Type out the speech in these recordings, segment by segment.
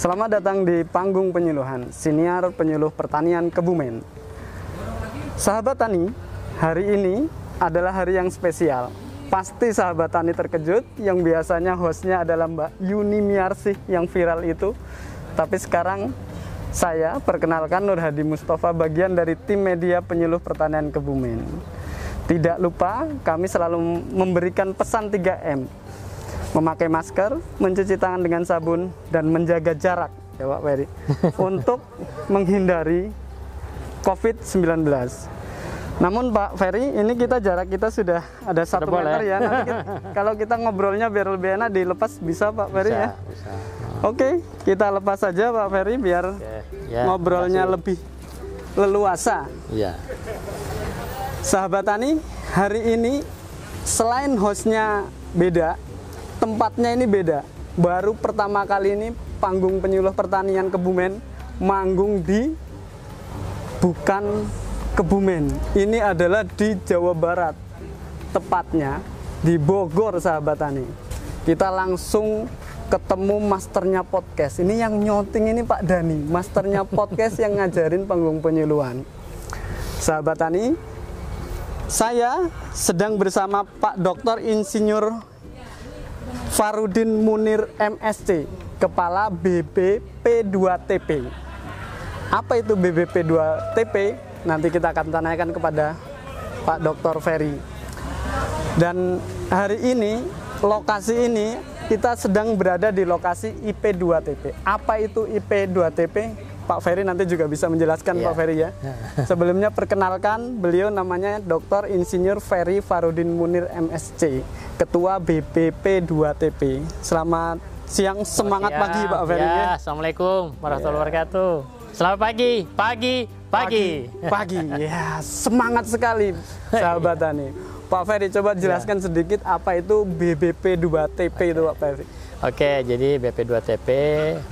Selamat datang di panggung penyuluhan Siniar Penyuluh Pertanian Kebumen. Sahabat tani, hari ini adalah hari yang spesial. Pasti sahabat tani terkejut yang biasanya hostnya adalah Mbak Yuni Miarsih yang viral itu. Tapi sekarang saya perkenalkan Nur Hadi Mustafa bagian dari tim media penyuluh pertanian Kebumen. Tidak lupa kami selalu memberikan pesan 3M memakai masker, mencuci tangan dengan sabun, dan menjaga jarak, ya Pak Ferry, untuk menghindari COVID-19. Namun Pak Ferry, ini kita jarak kita sudah ada satu Sudah meter ya. Nanti kita- kalau kita ngobrolnya biar lebih enak dilepas bisa Pak Ferry ya. bisa. Oke, kita lepas saja Pak Ferry biar Oke, ya, ngobrolnya makasih. lebih leluasa. Iya. Sahabat Tani, hari ini selain hostnya beda, tempatnya ini beda. Baru pertama kali ini panggung penyuluh pertanian Kebumen manggung di bukan Kebumen. Ini adalah di Jawa Barat. Tepatnya di Bogor, sahabat Tani. Kita langsung ketemu masternya podcast. Ini yang nyonting ini Pak Dani, masternya podcast yang ngajarin panggung penyuluhan. Sahabat Tani, saya sedang bersama Pak Dr. Insinyur Farudin Munir MSc, Kepala BBP2TP. Apa itu BBP2TP? Nanti kita akan tanyakan kepada Pak Dr. Ferry. Dan hari ini, lokasi ini kita sedang berada di lokasi IP2TP. Apa itu IP2TP? Pak Ferry nanti juga bisa menjelaskan Iya. Pak Ferry ya. Sebelumnya perkenalkan beliau namanya Dr. Insinyur Ferry Farudin Munir MSc, Ketua BPP 2TP. Selamat siang, semangat Siap. pagi Pak Ferry Ya, ya. Assalamualaikum warahmatullahi wabarakatuh. Selamat pagi, pagi, pagi. Pagi. Ya, semangat sekali sahabat Tani. Pak Ferry coba jelaskan sedikit apa itu BBP 2TP itu Pak Ferry. Oke, jadi BP2TP,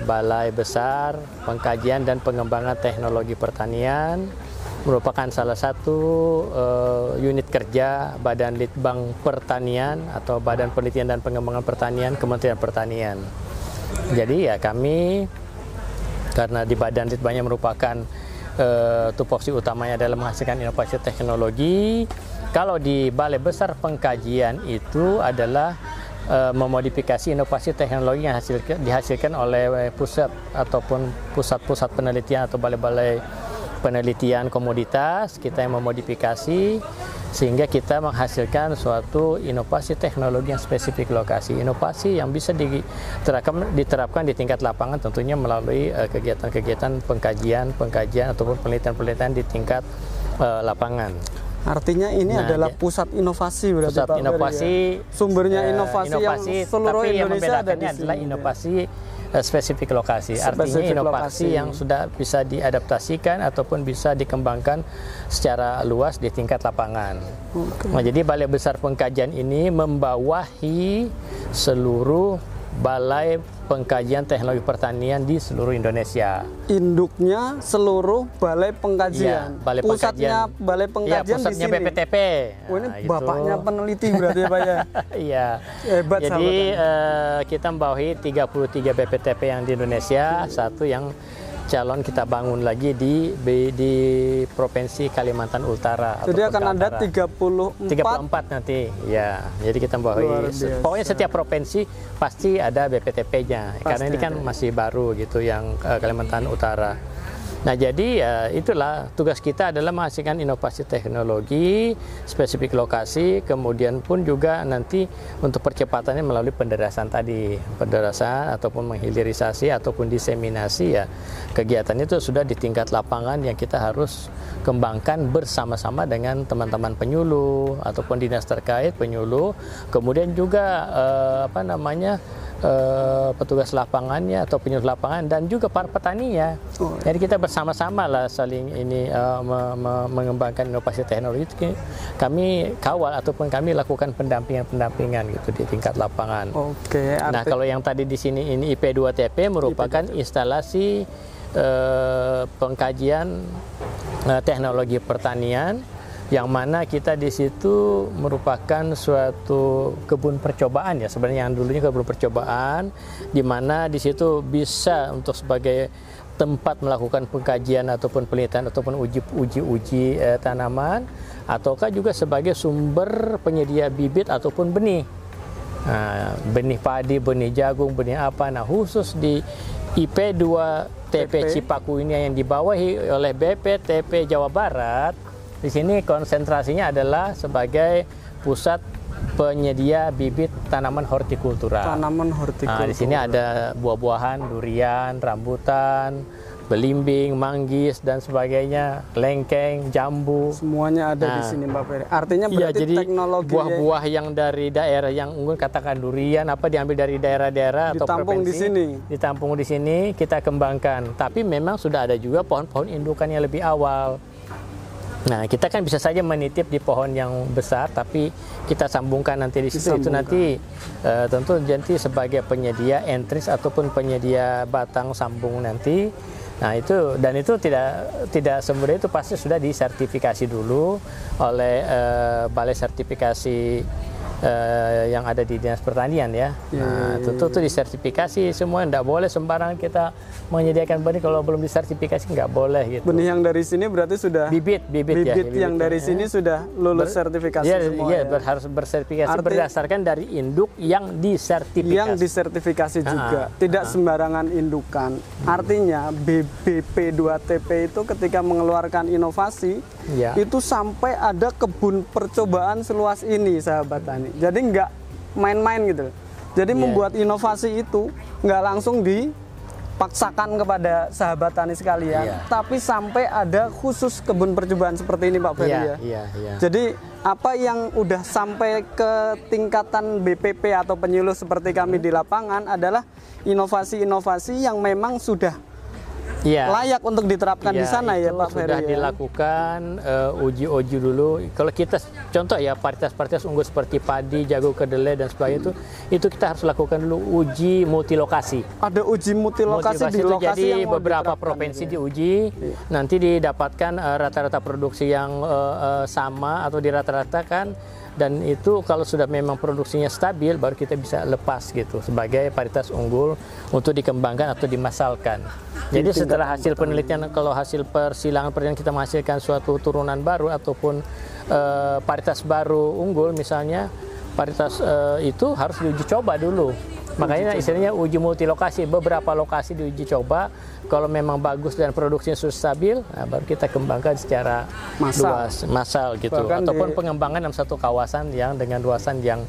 Balai Besar Pengkajian dan Pengembangan Teknologi Pertanian, merupakan salah satu eh, unit kerja Badan Litbang Pertanian atau Badan Penelitian dan Pengembangan Pertanian Kementerian Pertanian. Jadi ya kami karena di Badan Litbangnya merupakan eh, tupoksi utamanya adalah menghasilkan inovasi teknologi. Kalau di Balai Besar Pengkajian itu adalah eh, memodifikasi inovasi teknologi yang hasil- dihasilkan oleh pusat ataupun pusat-pusat penelitian atau balai-balai penelitian komoditas kita yang memodifikasi sehingga kita menghasilkan suatu inovasi teknologi yang spesifik lokasi. Inovasi yang bisa diterapkan diterapkan di tingkat lapangan tentunya melalui eh, kegiatan-kegiatan pengkajian pengkajian ataupun penelitian-penelitian di tingkat eh, lapangan Artinya ini Nah, adalah ya. pusat inovasi berarti pusat Pak inovasi ya? Sumbernya eh, inovasi, yang seluruh tapi yang Indonesia ada di sini. adalah ya. inovasi eh, spesifik lokasi artinya Spesifik inovasi lokasi. yang sudah bisa diadaptasikan ataupun bisa dikembangkan secara luas di tingkat lapangan nah, jadi balai besar pengkajian ini membawahi seluruh balai pengkajian teknologi pertanian di seluruh Indonesia Induknya seluruh balai pengkajian. Iya, balai pusatnya pengkajian. balai Iya, pengkajian di pusatnya sini. BPTP Oh, ini Nah, gitu. bapaknya peneliti berarti ya Pak ya. Iya. Hebat, Jadi eh, kita membawahi 33 BPTP yang di Indonesia, satu yang calon kita bangun lagi di di, provinsi Kalimantan Utara. Jadi akan ada Kaltara. 34 34 nanti, ya. Jadi kita membawahi, biasa. pokoknya setiap provinsi pasti ada BPTP-nya, karena ini kan ada. masih baru gitu yang eh, Kalimantan Utara. Nah jadi ya itulah tugas kita adalah menghasilkan inovasi teknologi spesifik lokasi, kemudian pun juga nanti untuk percepatannya melalui penderasan tadi, penderasan ataupun menghilirisasi ataupun diseminasi ya. Kegiatan itu sudah di tingkat lapangan yang kita harus kembangkan bersama-sama dengan teman-teman penyuluh ataupun dinas terkait penyuluh, kemudian juga eh, apa namanya eh, petugas lapangannya atau penyuluh lapangan dan juga para petaninya. Oh. Jadi kita bersama-sama lah saling ini eh, me- me- mengembangkan inovasi teknologi kami kawal ataupun kami lakukan pendampingan-pendampingan gitu di tingkat lapangan. Oke, Nah, arti- kalau yang tadi di sini ini IP2TP merupakan instalasi eh, pengkajian eh, teknologi pertanian yang mana kita di situ merupakan suatu kebun percobaan ya sebenarnya yang dulunya kebun percobaan di mana di situ bisa untuk sebagai tempat melakukan pengkajian ataupun penelitian ataupun uji uji uji eh, tanaman ataukah juga sebagai sumber penyedia bibit ataupun benih Nah, benih padi, benih jagung, benih apa. Nah, khusus di IP2 TP TP. Cipaku ini yang dibawahi oleh BPTP Jawa Barat. Di sini konsentrasinya adalah sebagai pusat penyedia bibit tanaman hortikultura. Tanaman hortikultura. Nah, di sini ada buah-buahan, durian, rambutan, belimbing, manggis dan sebagainya, lengkeng, jambu. Semuanya ada di Nah. sini Pak Ferry. Artinya Iya, berarti jadi teknologi buah-buah yang dari daerah yang unggul katakan durian apa diambil dari daerah-daerah atau Ditampung di provinsi, sini. ditampung di sini kita kembangkan. Tapi memang sudah ada juga pohon-pohon indukan yang lebih awal. Nah, kita kan bisa saja menitip di pohon yang besar, tapi kita sambungkan nanti di situ. Itu nanti eh, tentu nanti sebagai penyedia entris ataupun penyedia batang sambung nanti. Nah itu dan itu tidak tidak semudah itu pasti sudah disertifikasi dulu oleh eh, balai sertifikasi eh, yang ada di dinas pertanian ya. Iya, Nah tentu itu disertifikasi semua tidak boleh sembarang kita menyediakan benih kalau belum disertifikasi nggak boleh gitu. benih yang dari sini berarti sudah Bibit bibit, ya. bibit yang dari ya. sini sudah lulus Ber- sertifikasi Iya, semua iya, ya. harus bersertifikasi Arti- berdasarkan dari induk yang disertifikasi. yang disertifikasi juga, tidak sembarangan indukan. Artinya BBP2TP itu ketika mengeluarkan inovasi Ya. itu sampai ada kebun percobaan seluas ini sahabat tani. Jadi nggak main-main gitu. Jadi Iya. membuat inovasi itu nggak langsung dipaksakan kepada sahabat tani sekalian, Iya. tapi sampai ada khusus kebun percobaan seperti ini Pak Ferry Iya, ya. iya, iya. Jadi apa yang udah sampai ke tingkatan BPP atau penyuluh seperti kami di lapangan adalah inovasi-inovasi yang memang sudah Iya. layak untuk diterapkan di Ya, sana ya Pak Ferry. sudah ya. dilakukan eh, uji-uji dulu. Kalau kita contoh ya varietas-varietas unggul seperti padi, jagung, kedelai dan sebagainya itu itu kita harus lakukan dulu uji multilokasi. Ada uji multilokasi di itu lokasi jadi yang mau beberapa provinsi ya. diuji, nanti didapatkan eh, rata-rata produksi yang eh, eh, sama atau dirata-ratakan dan itu kalau sudah memang produksinya stabil baru kita bisa lepas gitu sebagai varietas unggul untuk dikembangkan atau dimasalkan. Jadi setelah hasil penelitian kalau hasil persilangan penelitian kita menghasilkan suatu turunan baru ataupun eh, varietas baru unggul misalnya varietas eh, itu harus diuji coba dulu. Makanya istilahnya uji multilokasi, beberapa lokasi diuji coba. Kalau memang bagus dan produksinya sudah stabil, nah baru kita kembangkan secara Massal. luas, massal gitu. Bahkan Ataupun di- pengembangan dalam satu kawasan yang dengan luasan yang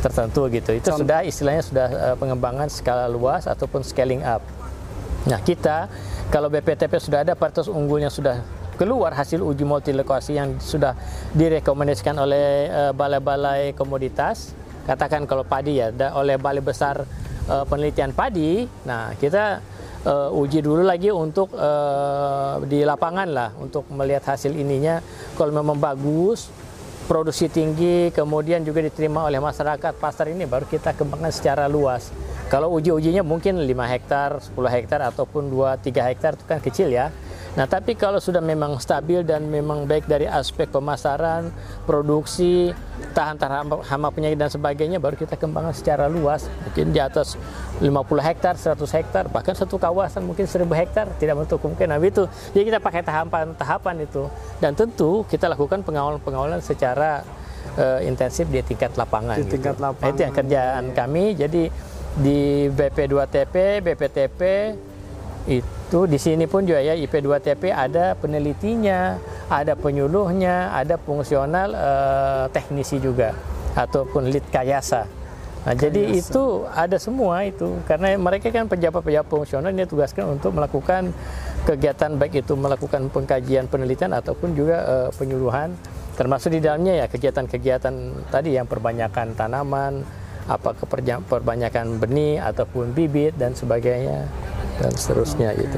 tertentu gitu. Itu sudah istilahnya sudah eh, pengembangan skala luas ataupun scaling up. Nah kita kalau BPTP sudah ada varietas unggul yang sudah keluar hasil uji multilokasi yang sudah direkomendasikan oleh eh, balai-balai komoditas, katakan kalau padi ya, oleh balai besar eh, penelitian padi, nah kita eh, uji dulu lagi untuk eh, di lapangan lah untuk melihat hasil ininya. Kalau memang bagus, produksi tinggi, kemudian juga diterima oleh masyarakat pasar ini baru kita kembangkan secara luas. Kalau uji-ujinya mungkin 5 hektar, 10 hektar ataupun 2 3 hektar itu kan kecil ya. Nah, tapi kalau sudah memang stabil dan memang baik dari aspek pemasaran, produksi, tahan terhadap hama penyakit dan sebagainya baru kita kembangkan secara luas. Mungkin di atas 50 hektar, 100 hektar, bahkan satu kawasan mungkin 1000 hektar tidak menutup kemungkinan itu. Jadi kita pakai tahapan-tahapan itu. Dan tentu kita lakukan pengawalan-pengawalan secara eh, intensif di tingkat lapangan. Di tingkat gitu. lapangan, Itu yang kerjaan kami. Jadi di BP2TP, BPTP itu di sini pun juga ya IP2TP ada penelitinya, ada penyuluhnya, ada fungsional eh, teknisi juga ataupun lead kayasa. Nah, jadi itu ada semua itu karena mereka kan pejabat-pejabat fungsional ini tugaskan untuk melakukan kegiatan baik itu melakukan pengkajian penelitian ataupun juga eh, penyuluhan. Termasuk di dalamnya ya kegiatan-kegiatan tadi yang perbanyakan tanaman, apa perbanyakan benih ataupun bibit dan sebagainya dan seterusnya gitu.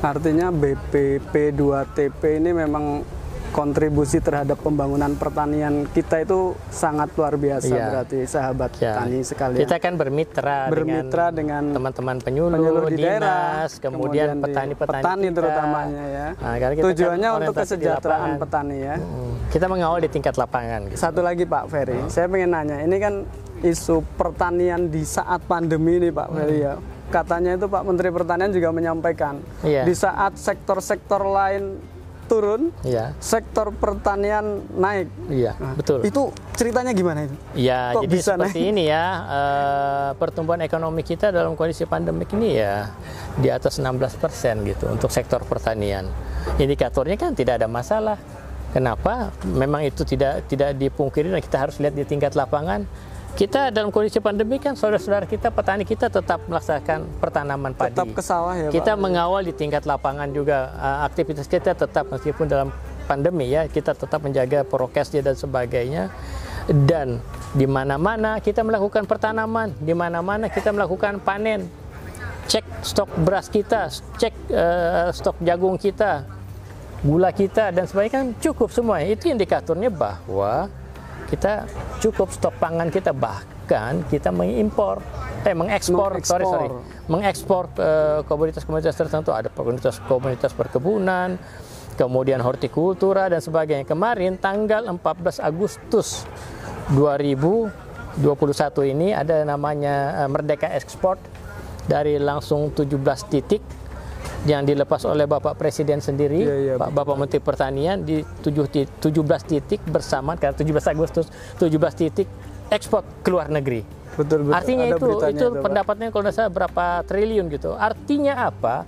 Artinya BPP2TP ini memang kontribusi terhadap pembangunan pertanian kita itu sangat luar biasa Iya. berarti sahabat Ya. tani sekalian. Kita kan bermitra, Bermitra dengan teman-teman penyuluh, penyuluh di dinas, daerah, kemudian di- petani-petani petani terutamanya ya. Nah, karena kita kan Tujuannya untuk orientasi di kesejahteraan petani ya. Hmm, Kita mengawal di tingkat lapangan. Gitu. Satu lagi Pak Ferry, saya pengen nanya, ini kan isu pertanian di saat pandemi ini Pak Ferry ya. Katanya itu Pak Menteri Pertanian juga menyampaikan, Iya. di saat sektor-sektor lain turun, Iya, sektor pertanian naik. iya, betul. Itu ceritanya gimana itu? Ya, Kok jadi bisa seperti ini ya, eh, pertumbuhan ekonomi kita dalam kondisi pandemik ini ya di atas 16 persen gitu untuk sektor pertanian. Indikatornya kan tidak ada masalah. Kenapa? Memang itu tidak tidak dipungkiri dan kita harus lihat di tingkat lapangan. Kita dalam kondisi pandemi kan saudara-saudara kita petani kita tetap melaksanakan pertanaman padi. Tetap ke sawah ya kita Pak? mengawal di tingkat lapangan juga eh, aktivitas kita tetap meskipun dalam pandemi ya kita tetap menjaga prokesnya dan sebagainya dan di mana-mana kita melakukan pertanaman di mana-mana kita melakukan panen cek stok beras kita cek eh, stok jagung kita gula kita dan sebagainya kan cukup semua itu indikatornya bahwa kita cukup stok pangan kita bahkan kita mengimpor eh mengekspor sorry sorry mengekspor. eh, komoditas-komoditas tertentu. Ada komoditas-komoditas perkebunan kemudian hortikultura dan sebagainya. Kemarin tanggal 14 Agustus 2021 ini ada namanya eh, Merdeka Ekspor dari langsung 17 titik yang dilepas oleh Bapak Presiden sendiri, Iya, iya, Pak Bapak Menteri Pertanian di 7 ti- 17 titik bersamaan karena 17 Agustus 17 titik ekspor ke luar negeri. Betul betul. Artinya Ada itu beritanya itu Pak. pendapatnya kalau tidak salah berapa triliun gitu. Artinya apa?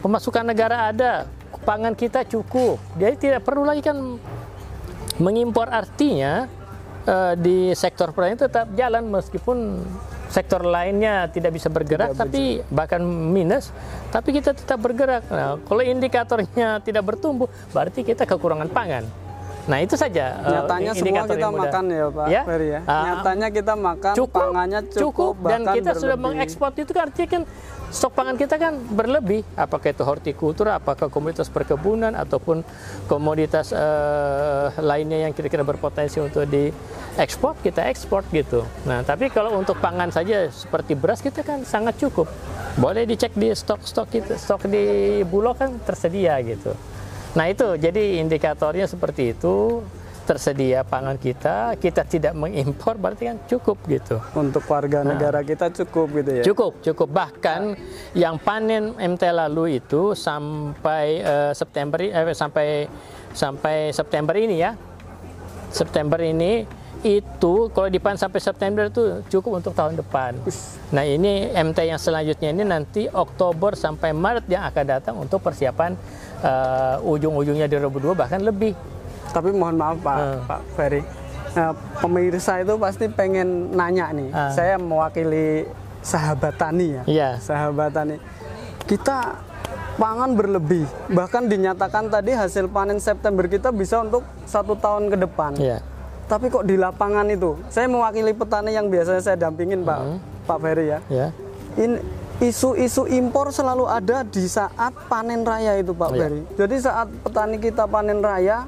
Pemasukan negara ada, pangan kita cukup. Jadi tidak perlu lagi kan mengimpor artinya eh, di sektor pertanian tetap jalan meskipun sektor lainnya tidak bisa bergerak tapi bahkan minus tapi kita tetap bergerak. Nah, kalau indikatornya tidak bertumbuh berarti kita kekurangan pangan. Nah, itu saja eh, Nyatanya semua indikator kita makan ya Pak Ya? Ferry ya. Ah, Nyatanya kita makan, cukup, pangannya cukup, dan bahkan kita sudah berlebih. mengekspor itu kan artinya kan stok pangan kita kan berlebih. Apakah itu hortikultura apakah komoditas perkebunan ataupun komoditas eh, lainnya yang kira-kira berpotensi untuk diekspor kita ekspor gitu. Nah tapi kalau untuk pangan saja seperti beras kita kan sangat cukup. Boleh dicek di stok-stok kita stok di bulog kan tersedia gitu. Nah itu jadi indikatornya seperti itu tersedia pangan kita, kita tidak mengimpor berarti kan cukup gitu. Untuk warga negara kita cukup gitu ya. Cukup, cukup. Bahkan yang panen MT lalu itu sampai eh, September eh, sampai sampai September ini ya. September ini itu kalau dipanen sampai September itu cukup untuk tahun depan. Nah, ini MT yang selanjutnya ini nanti Oktober sampai Maret yang akan datang untuk persiapan eh, ujung-ujungnya di 2022 bahkan lebih. Tapi mohon maaf Pak Hmm. Pak Ferry. Nah, pemirsa itu pasti pengen nanya nih. Ah. Saya mewakili sahabat tani ya. Iya. Sahabat tani. Kita pangan berlebih. Bahkan dinyatakan tadi hasil panen September kita bisa untuk satu tahun ke depan. Iya. Tapi kok di lapangan itu, saya mewakili petani yang biasanya saya dampingin Pak Hmm. Pak Ferry ya. Ya. In- isu-isu impor selalu ada di saat panen raya itu Pak Iya. Ferry. Jadi saat petani kita panen raya,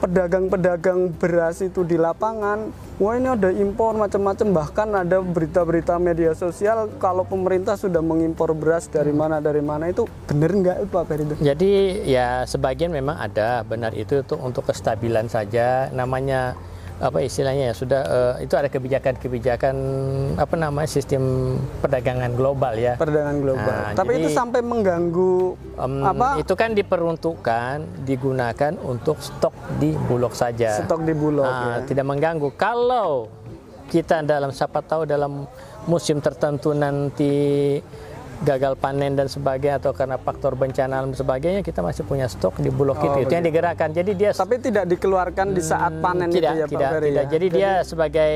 pedagang-pedagang beras itu di lapangan, wah ini ada impor macam-macam. Bahkan ada berita-berita media sosial kalau pemerintah sudah mengimpor beras dari mana dari mana itu benar nggak Pak Ferry? Jadi ya sebagian memang ada benar itu untuk kestabilan saja namanya apa istilahnya ya sudah eh, itu ada kebijakan-kebijakan apa namanya sistem perdagangan global ya. Perdagangan global. Nah, Tapi jadi, itu sampai mengganggu Em, apa itu kan diperuntukkan digunakan untuk stok di bulog saja. stok di bulog Nah, ya. tidak mengganggu. Kalau kita dalam siapa tahu dalam musim tertentu nanti gagal panen dan sebagainya atau karena faktor bencana dan sebagainya kita masih punya stok di bulog Oh, itu itu yang digerakkan jadi dia Tapi tidak dikeluarkan di saat panen tidak itu ya tidak Pak Ferry tidak ya? jadi dia sebagai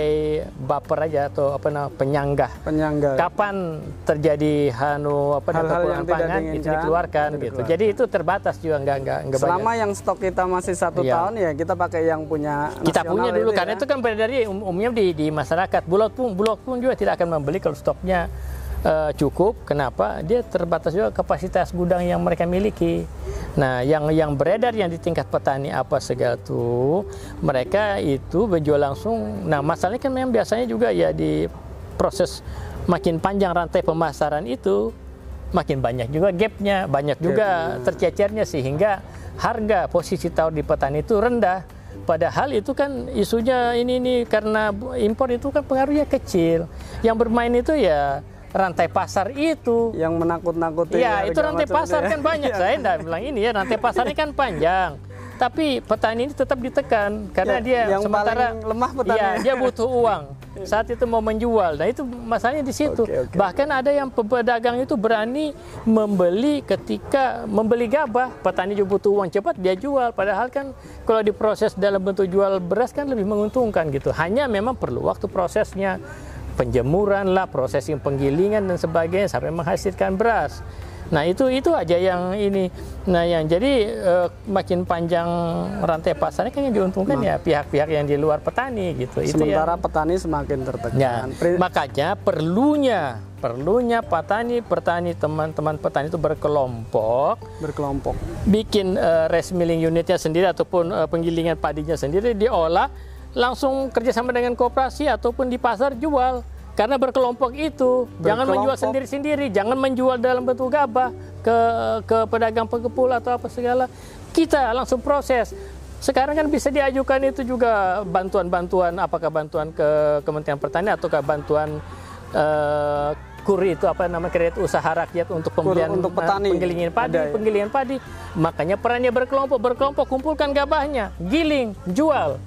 baper aja atau apa namanya penyanggah penyangga. kapan terjadi hanu apa namanya, Hal-hal yang kekurangan pangan itu dikeluarkan itu gitu jadi itu terbatas juga nggak nggak nggak banyak. Selama yang stok kita masih satu Iya. tahun ya kita pakai yang punya kita punya dulu itu karena ya. itu kan beredar di um- umumnya di, di masyarakat bulog pun bulog pun juga tidak akan membeli kalau stoknya eh, cukup kenapa dia terbatas juga kapasitas gudang yang mereka miliki Nah, yang yang beredar yang di tingkat petani apa segala tuh, mereka itu berjual langsung. Nah, masalahnya kan memang biasanya juga ya di proses makin panjang rantai pemasaran itu, makin banyak juga gapnya, banyak juga tercecernya sehingga harga posisi tawar di petani itu rendah. Padahal itu kan isunya ini ini karena impor itu kan pengaruhnya kecil. Yang bermain itu ya rantai pasar itu. Yang menakut-nakuti. Iya, itu rantai pasar itu ya. kan banyak. Iya. Saya enggak bilang ini ya, rantai pasarnya kan panjang. Tapi petani ini tetap ditekan karena Ya, dia yang sementara lemah petani. Iya, dia butuh uang. Saat itu mau menjual. Nah, itu masalahnya di situ. Oke, oke. Bahkan ada yang pedagang itu berani membeli ketika membeli gabah, petani juga butuh uang cepat dia jual. Padahal kan kalau diproses dalam bentuk jual beras kan lebih menguntungkan gitu. Hanya memang perlu waktu prosesnya penjemuran lah, prosesing penggilingan dan sebagainya sampai menghasilkan beras. Nah itu itu aja yang ini. Nah yang jadi eh, makin panjang rantai pasarnya kan yang diuntungkan ya pihak-pihak yang di luar petani gitu. Itu yang- Sementara petani semakin tertekan. Ya, makanya perlunya perlunya petani petani teman-teman petani itu berkelompok berkelompok. bikin eh, rice milling unitnya sendiri ataupun eh, penggilingan padinya sendiri diolah langsung kerjasama dengan koperasi ataupun di pasar jual karena berkelompok itu jangan menjual Berkelompok. sendiri-sendiri jangan menjual dalam bentuk gabah ke ke pedagang pengepul atau apa segala kita langsung proses sekarang kan bisa diajukan itu juga bantuan-bantuan apakah bantuan ke Kementerian Pertanian ataukah bantuan eh, KURI itu apa nama kredit usaha rakyat untuk pembelian untuk eh, petani. penggilingan padi, Ada ya? penggilingan padi. Makanya perannya berkelompok, berkelompok kumpulkan gabahnya, giling, jual.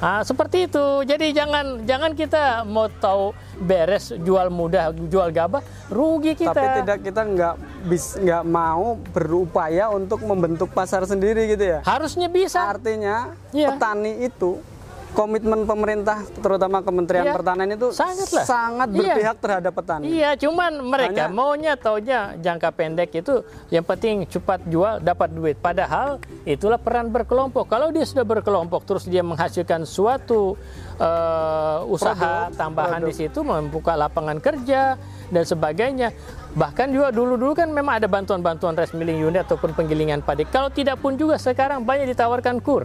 Ah, seperti itu. Jadi jangan jangan kita mau tahu beres jual mudah, jual gabah, rugi kita. Tapi tidak kita nggak bis nggak mau berupaya untuk membentuk pasar sendiri gitu ya. Harusnya bisa. Artinya Iya. petani itu komitmen pemerintah terutama Kementerian Iya. Pertanian itu Sangatlah. sangat Iya. berpihak terhadap petani. Iya, cuman mereka Hanya- maunya taunya jangka pendek itu yang penting cepat jual dapat duit. Padahal itulah peran berkelompok. Kalau dia sudah berkelompok terus dia menghasilkan suatu eh, usaha Produk, tambahan di produk. situ membuka lapangan kerja dan sebagainya. Bahkan juga dulu-dulu kan memang ada bantuan-bantuan rice milling unit ataupun penggilingan padi. Kalau tidak pun juga sekarang banyak ditawarkan kur.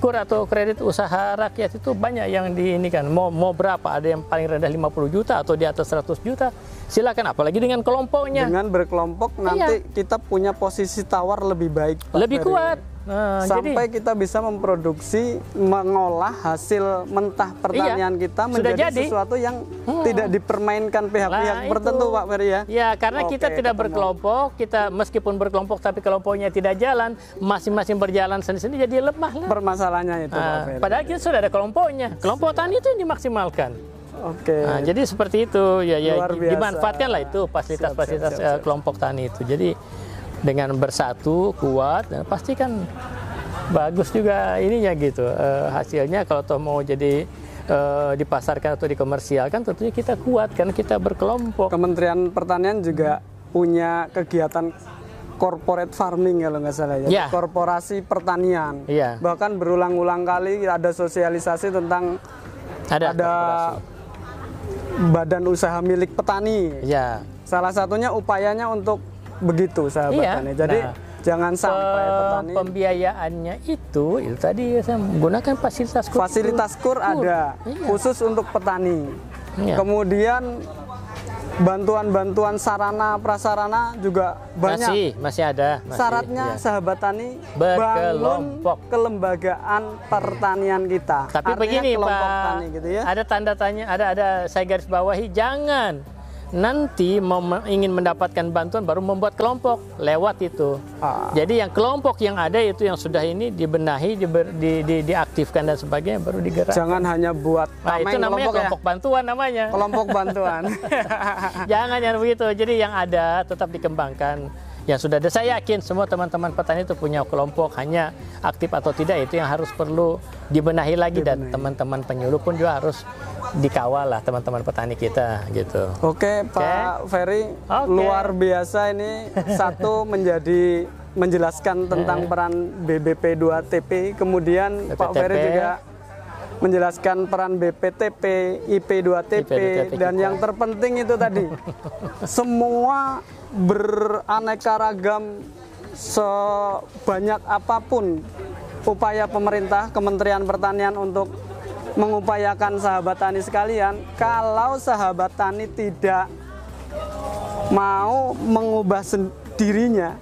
Kur atau kredit usaha rakyat itu banyak yang di ini kan mau mau berapa ada yang paling rendah 50 juta atau di atas 100 juta silakan apalagi dengan kelompoknya Dengan berkelompok nanti kita punya posisi tawar lebih baik. Pak Iya. lebih Ferry. kuat Nah, Sampai jadi kita bisa memproduksi, mengolah hasil mentah pertanian kita Iya. sudah menjadi jadi. sesuatu yang tidak dipermainkan pihak-pihak Nah, tertentu. Pak Ferry ya. Ya, karena kita Oke, tidak ketemu. berkelompok, kita meskipun berkelompok tapi kelompoknya tidak jalan, masing-masing berjalan sendiri-sendiri jadi lemah lah. Permasalahannya itu, Pak Nah, Ferry. padahal kita sudah ada kelompoknya. Kelompok tani itu yang dimaksimalkan. Oke. Nah, jadi seperti itu ya ya Luar biasa. dimanfaatkan lah itu fasilitas-fasilitas siap, eh, kelompok tani itu. Jadi dengan bersatu kuat dan pasti kan bagus juga ininya gitu eh, hasilnya kalau toh mau jadi eh, dipasarkan atau dikomersialkan tentunya kita kuat karena kita berkelompok. Kementerian Pertanian juga punya kegiatan corporate farming kalau nggak salah ya, Ya. korporasi pertanian. Iya. Bahkan berulang-ulang kali ada sosialisasi tentang Ada, ada badan usaha milik petani. Ya. Salah satunya upayanya untuk begitu sahabat Iya. tani. Jadi Nah, jangan sampai Pe- petani pembiayaannya itu itu tadi saya menggunakan fasilitas kur. fasilitas kur ada Iya. khusus untuk petani. Iya. Kemudian bantuan-bantuan sarana prasarana juga banyak. masih masih ada masih, Syaratnya ya. sahabat tani Berkelompok. bangun kelembagaan pertanian kita. Tapi Artinya begini Pak, tani gitu ya. ada tanda tanya, ada ada saya garis bawahi jangan nanti mau ingin mendapatkan bantuan baru membuat kelompok lewat itu. Ah. Jadi yang kelompok yang ada itu yang sudah ini dibenahi, diber- di, di- diaktifkan dan sebagainya baru digerak. Jangan hanya buat Nah, itu namanya kelompok ya. kelompok bantuan namanya. Kelompok bantuan. Jangan yang begitu. Jadi yang ada tetap dikembangkan. Yang sudah ada, saya yakin semua teman-teman petani itu punya kelompok, hanya aktif atau tidak itu yang harus perlu dibenahi lagi dan teman-teman penyuluh pun juga harus dikawal lah teman-teman petani kita gitu. Oke, Pak Ferry, Oke. luar biasa ini satu menjadi menjelaskan tentang peran BBP 2TP, kemudian Pak BPTP. Ferry juga menjelaskan peran BPTP, IP2TP, IP2TP dan kita. yang terpenting itu tadi semua beraneka ragam sebanyak apa pun upaya pemerintah Kementerian Pertanian untuk mengupayakan sahabat tani sekalian, kalau sahabat tani tidak mau mengubah dirinya,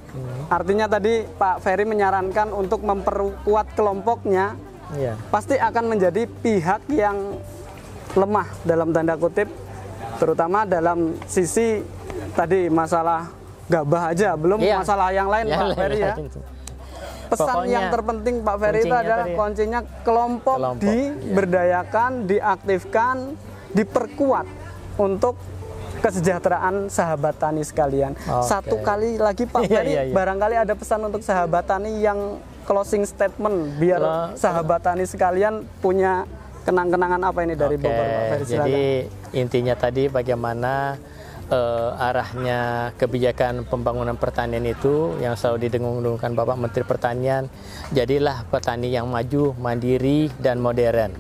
artinya tadi Pak Ferry menyarankan untuk memperkuat kelompoknya, Iya. pasti akan menjadi pihak yang lemah dalam tanda kutip, terutama dalam sisi tadi masalah gabah aja, belum Iya. masalah yang lain Yang Pak Ferry ya. Pesan Pokoknya yang terpenting Pak Ferry itu adalah tadi ya. kuncinya kelompok, Kelompok, diberdayakan, diaktifkan, diperkuat untuk kesejahteraan sahabat tani sekalian. Oke. Satu kali lagi Pak Iya, Ferry, iya, iya. barangkali ada pesan untuk sahabat tani yang closing statement biar Kalau- sahabat tani sekalian punya kenang-kenangan apa ini dari Oke, Bogor Pak Ferry silakan. jadi intinya tadi bagaimana eh, arahnya kebijakan pembangunan pertanian itu yang selalu didengung-dengungkan Bapak Menteri Pertanian, jadilah petani yang maju, mandiri dan modern.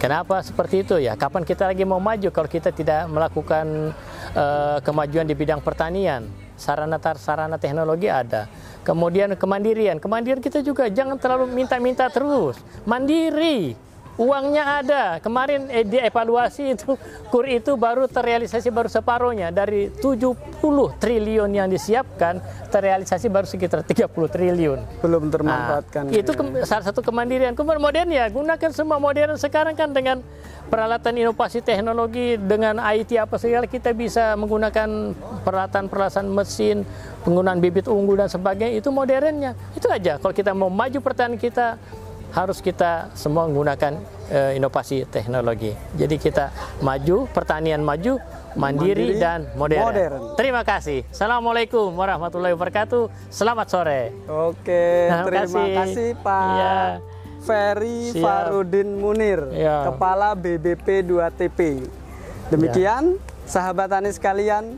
Kenapa seperti itu ya? Kapan kita lagi mau maju kalau kita tidak melakukan eh, kemajuan di bidang pertanian? Sarana sarana teknologi ada. Kemudian kemandirian. Kemandirian kita juga jangan terlalu minta-minta terus. Mandiri. Uangnya ada. Kemarin eh, dievaluasi itu kur itu baru terrealisasi baru separuhnya dari 70 triliun yang disiapkan terrealisasi baru sekitar 30 triliun. belum Nah, termanfaatkan. itu ke- salah satu kemandirian. Kemudian modern ya, gunakan semua modern sekarang kan dengan peralatan inovasi teknologi dengan IT apa segala kita bisa menggunakan peralatan-peralatan mesin, penggunaan bibit unggul dan sebagainya itu modernnya. Itu aja. Kalau kita mau maju pertanian kita harus kita semua menggunakan eh, inovasi teknologi. Jadi kita maju, pertanian maju, mandiri, Mandiri, dan modern. modern. Terima kasih. Assalamualaikum warahmatullahi wabarakatuh. Selamat sore. Oke, Terima terima kasih. kasih, Pak Iya. Ferry Siap. Farudin Munir, Iya. Kepala BBP 2TP. Demikian, sahabat tani sekalian,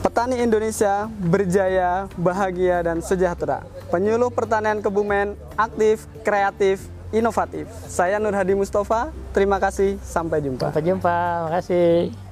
petani Indonesia berjaya, bahagia, dan sejahtera. Penyuluh pertanian Kebumen aktif, kreatif, inovatif. Saya Nur Hadi Mustafa, terima kasih, sampai jumpa. Sampai jumpa. Makasih.